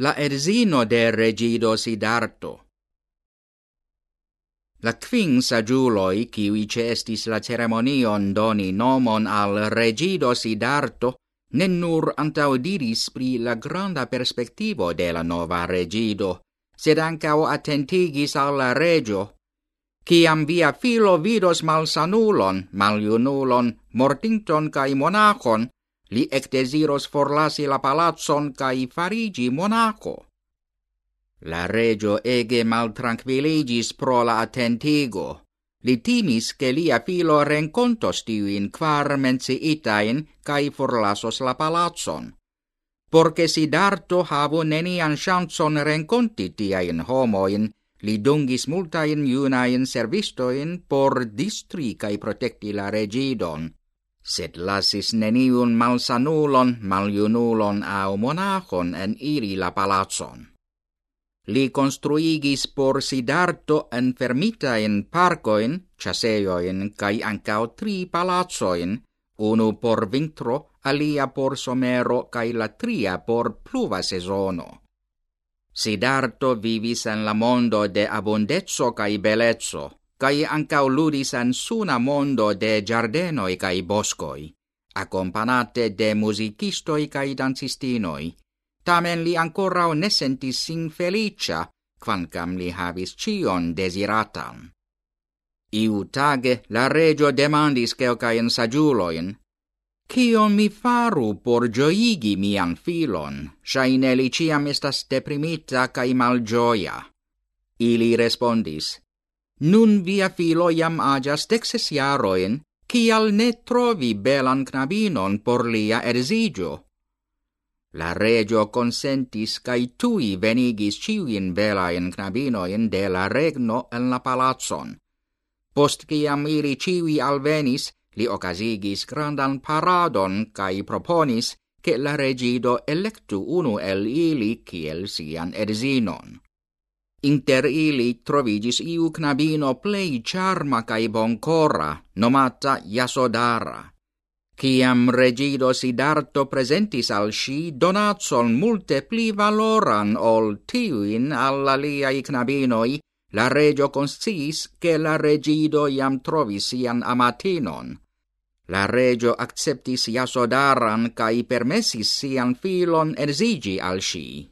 la erzino de regido Sidarto. La quin sagiuloi, kiwi cestis la ceremonion doni nomon al regido Sidarto, ne nur antaudiris pri la granda perspectivo de la nova regido, sed ancao attentigis alla regio, ciam via filo vidos malsanulon, maliunulon, mortinton cae monachon, Li ectesiros forlasi la palazzon cae farigi monaco. La regio ege maltranquilligis pro la attentigo. Li timis che lia filo rencontos tiuin quar menciitain cae forlasos la palazzon. Porque Sidarto havo nenian chanson renconti tiain homoin, li dungis multain iunain servistoin por distri cae protecti la regidon sed lasis neniun malsanulon, maljunulon au monachon en iri la palazzon. Li construigis por Sidarto en fermitain parcoin, chaseioin, cae ancao tri palazzoin, unu por vintro, alia por somero, cae la tria por pluva sezono. Sidarto vivis en la mondo de abundezzo cae bellezzo, cae ancau ludis an suna mondo de giardenoi cae boscoi, accompagnate de musicistoi cae dancistinoi. Tamen li ancora ne sentis sin felicia, quancam li havis cion desiratan. Iu tage la regio demandis celcaen sagiuloin, Cion mi faru por gioigi mian filon, shaine li ciam estas deprimita cae malgioia. Ili respondis, Nun via filo jam agias dexes iaroin, cial ne trovi belan knabinon por lia erzigio. La regio consentis cae tui venigis ciuin belain knabinoin de la regno en la palazzon. Post ciam iri ciui alvenis, li ocasigis grandan paradon cae proponis che la regido electu unu el ili ciel sian erzinon. Inter ili trovigis iu knabino plei charma cae boncora, nomata Yasodara. Ciam regido Sidarto presentis al si donatson multe pli valoran ol tiuin alla liai knabinoi, la regio consciis che la regido iam trovis ian amatinon. La regio acceptis Yasodaran cae permessis sian filon erzigi al si.